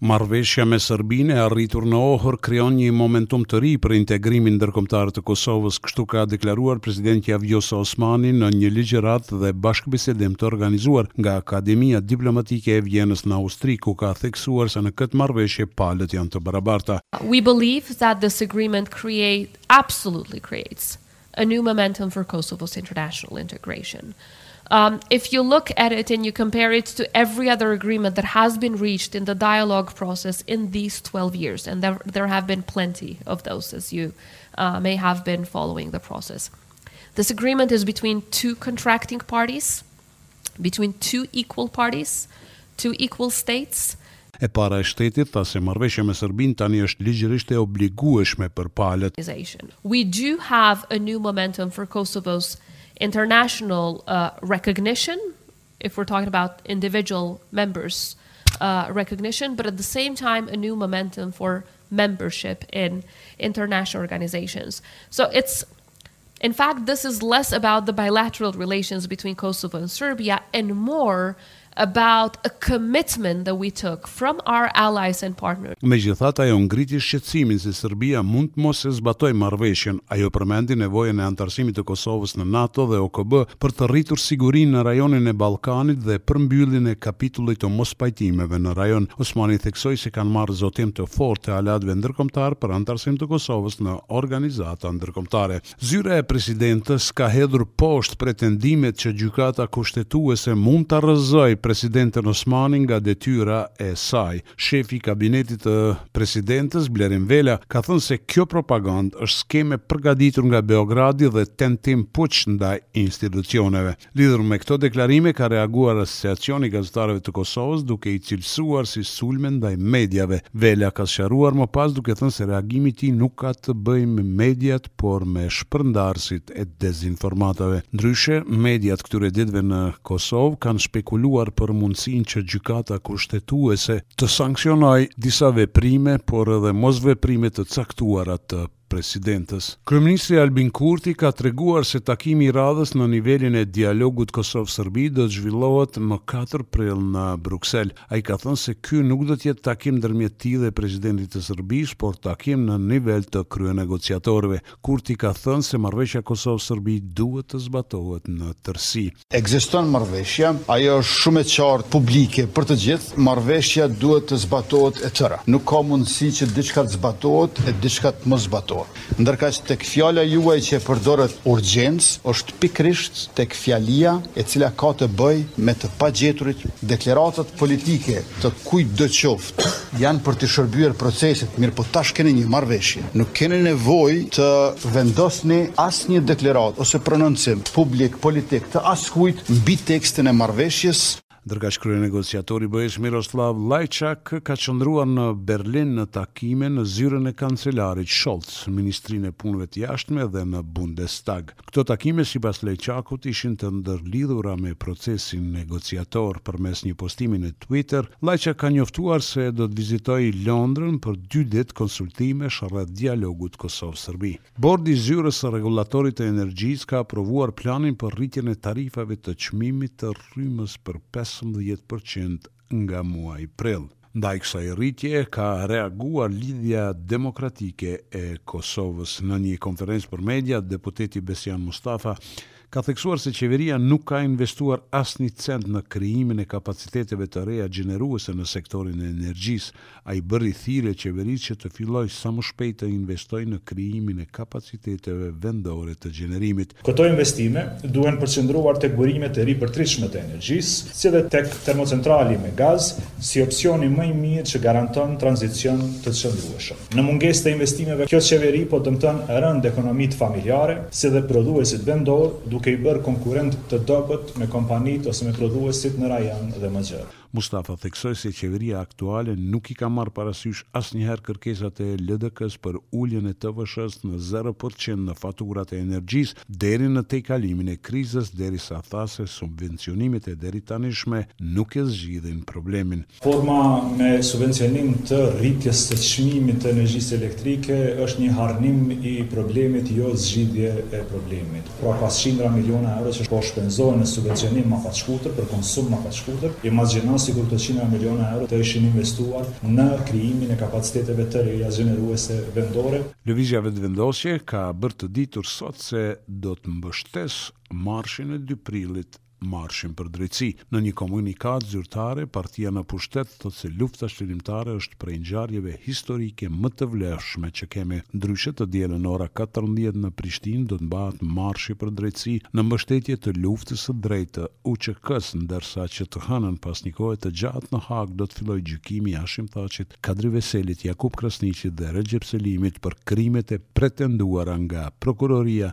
Marrëveshja me Serbinë e arritur në Ohër krijon një momentum të ri për integrimin ndërkombëtar të Kosovës, kështu ka deklaruar presidentja Vjosa Osmani në një ligjëratë dhe bashkëbisedim të organizuar nga Akademia Diplomatike e Vjenës në Austri, ku ka theksuar se në këtë marrëveshje palët janë të barabarta. We believe that this agreement create, absolutely creates, a new momentum for Kosovo's international integration. Um, if you look at it and you compare it to every other agreement that has been reached in the dialogue process in these 12 years, and there, there have been plenty of those as you uh, may have been following the process, this agreement is between two contracting parties, between two equal parties, two equal states. E para e shtetit tha se marrëveshja me Serbinë tani është ligjërisht e obligueshme për palët. We do have a new momentum for Kosovo's international recognition, if we're talking about individual members recognition, but at the same time a new momentum for membership in international organizations. So it's In fact this is less about the bilateral relations between Kosovo and Serbia and more about a commitment that we took from our allies and partners. Megjithatë ajo ngriti shqetësimin se Serbia mund të mos e zbatojë marrëveshjen. Ajo përmendi nevojën e anëtarësimit të Kosovës në NATO dhe OKB për të rritur sigurinë në rajonin e Ballkanit dhe për mbylljen e kapitullit të mospajtimeve në rajon. Osmani theksoi se kanë marrë zotim të fortë të aleatëve ndërkombëtarë për anëtarësim të Kosovës në organiza ta ndërkombëtare. Zyra e Presidentes ka hedhur poshtë pretendimet që Gjykata Kushtetuese mund ta rrëzojë Presidenten Osmani nga detyra e saj. Shefi i Kabinetit të Presidentes, Blerim Vela, ka thënë se kjo propagandë është skemë e përgatitur nga Beogradi dhe tentim puç ndaj institucioneve. Lidhur me këto deklarime ka reaguar Asociacioni i Gazetarëve të Kosovës duke i cilësuar si sulme ndaj mediave. Vela ka sqaruar më pas duke thënë se reagimi i tij nuk ka të bëjë me mediat por me shpërndarësit e dezinformatave. Ndryshe, mediat këtyre ditëve në Kosovë kanë spekuluar për mundësinë që Gjykata Kushtetuese të sanksionojë disa veprime por edhe mosveprime të caktuara të Presidentes. Kryeministri Albin Kurti ka treguar se takimi i radhës në nivelin e dialogut Kosovë-Serbi do të zhvillohet më katër prill në Bruksel. Ai ka thënë se ky nuk do të jetë takim ndërmjet tij dhe presidentit të Serbisë, por takim në nivel të kryenegociatorëve. Kurti ka thënë se marrëveshja Kosovë-Serbi duhet të zbatohet në tërësi. Ekziston marrëveshja, ajo është shumë e qartë publike për të gjithë, marrëveshja duhet të zbatohet e tëra. Nuk ka mundësi që diçka të zbatohet e diçka të mos zbatohet. Ndërkaq tek fjala juaj që e përdorët urgjencë, është pikërisht tek fjalia e cila ka të bëjë me të pagjeturit, deklaratat politike të kujtdoqoftë, janë për t'i shërbyer procesit, mirëpo tash keni një marrëveshje. Nuk keni nevojë të vendosni asnjë deklaratë ose prononcim publik, politik të askujt mbi tekstin e marrëveshjes. Ndërkaq kryenegociatori i BE-së Miroslav Lajçak ka qëndruar në Berlin në takime në zyrën e kancelarit Scholz, Ministrinë e Punëve të Jashtme dhe në Bundestag. Këto takime sipas Lajçakut ishin të ndërlidhura me procesin negociator. Përmes një postimi në Twitter, Lajçak ka njoftuar se do të vizitojë Londrën për dy ditë konsultimesh rreth dialogut Kosovë-Serbi. Bordi i Zyrës së Rregullatorit të Energjisë ka aprovuar planin për rritjen e tarifave të çmimit të rrymës për pesëmbëdhjetë për qind nga muaji prill. Ndaj kësaj rritjeje ka reaguar Lidhja Demokratike e Kosovës. Në një konferencë për media, deputeti Besian Mustafa ka theksuar se qeveria nuk ka investuar asnjë cent në krijimin e kapaciteteve të reja gjeneruese në sektorin e energjisë, Ai bëri thirrje qeverisë që të fillojë sa më shpejt të investojë në krijimin e kapaciteteve vendore të gjenerimit. Këto investime duhen përqendruar tek burimet e ripërtritshme të energjisë, si dhe tek termocentrali me gaz, si opsioni më i mirë që garanton tranzicion të qëndrueshëm. Në mungesë të investimeve, kjo qeveri po dëmton rëndë ekonomitë familjare, si dhe prodhuesit vendorë, duke i bërë konkurrentë të dobët me kompanitë ose me prodhuesit në rajon dhe më gjerë. Mustafa theksoi se qeveria aktuale nuk i ka marrë parasysh asnjëherë kërkesat e LDK-së për uljen e TVSH-së në zero për qind në faturat e energjisë deri në tejkalimin e krizës derisa tha se subvencionimet e deritanishme nuk e zgjidhin problemin. Forma me subvencionim të rritjes së çmimit të energjisë elektrike është një harnim i problemit jo zgjidhje e problemit. Pra pas qindra miliona euro që po shpenzohen në subvencionim ma afatshkurtër, për konsum ma afatshkurtër, imagjinoni sikur këto qindra miliona euro të ishin investuar në krijimin e kapaciteteve të reja gjeneruese vendore. Lëvizja Vetëvendosje ka bërë të ditur sot se do të mbështesë marshin e dy prillit Marshin për Drejtësi. Në një komunikatë zyrtare, partia në pushtet thotë se Lufta Çlirimtare është prej ngjarjeve historike më të vlefshme që kemi. Ndryshe, të dielën ora katërmbëdhjetë në Prishtinë do të mbahet Marshi për Drejtësi në mbështetje të luftës së drejtë të UÇK-së, ndërsa që të hënën pas një kohe të gjatë në Hagë do të fillojë gjykimi i Hashim Thaçit, Kadri Veselit, Jakup Krasniqit dhe Rexhep Selimit për krimet e pretenduara nga prokuroria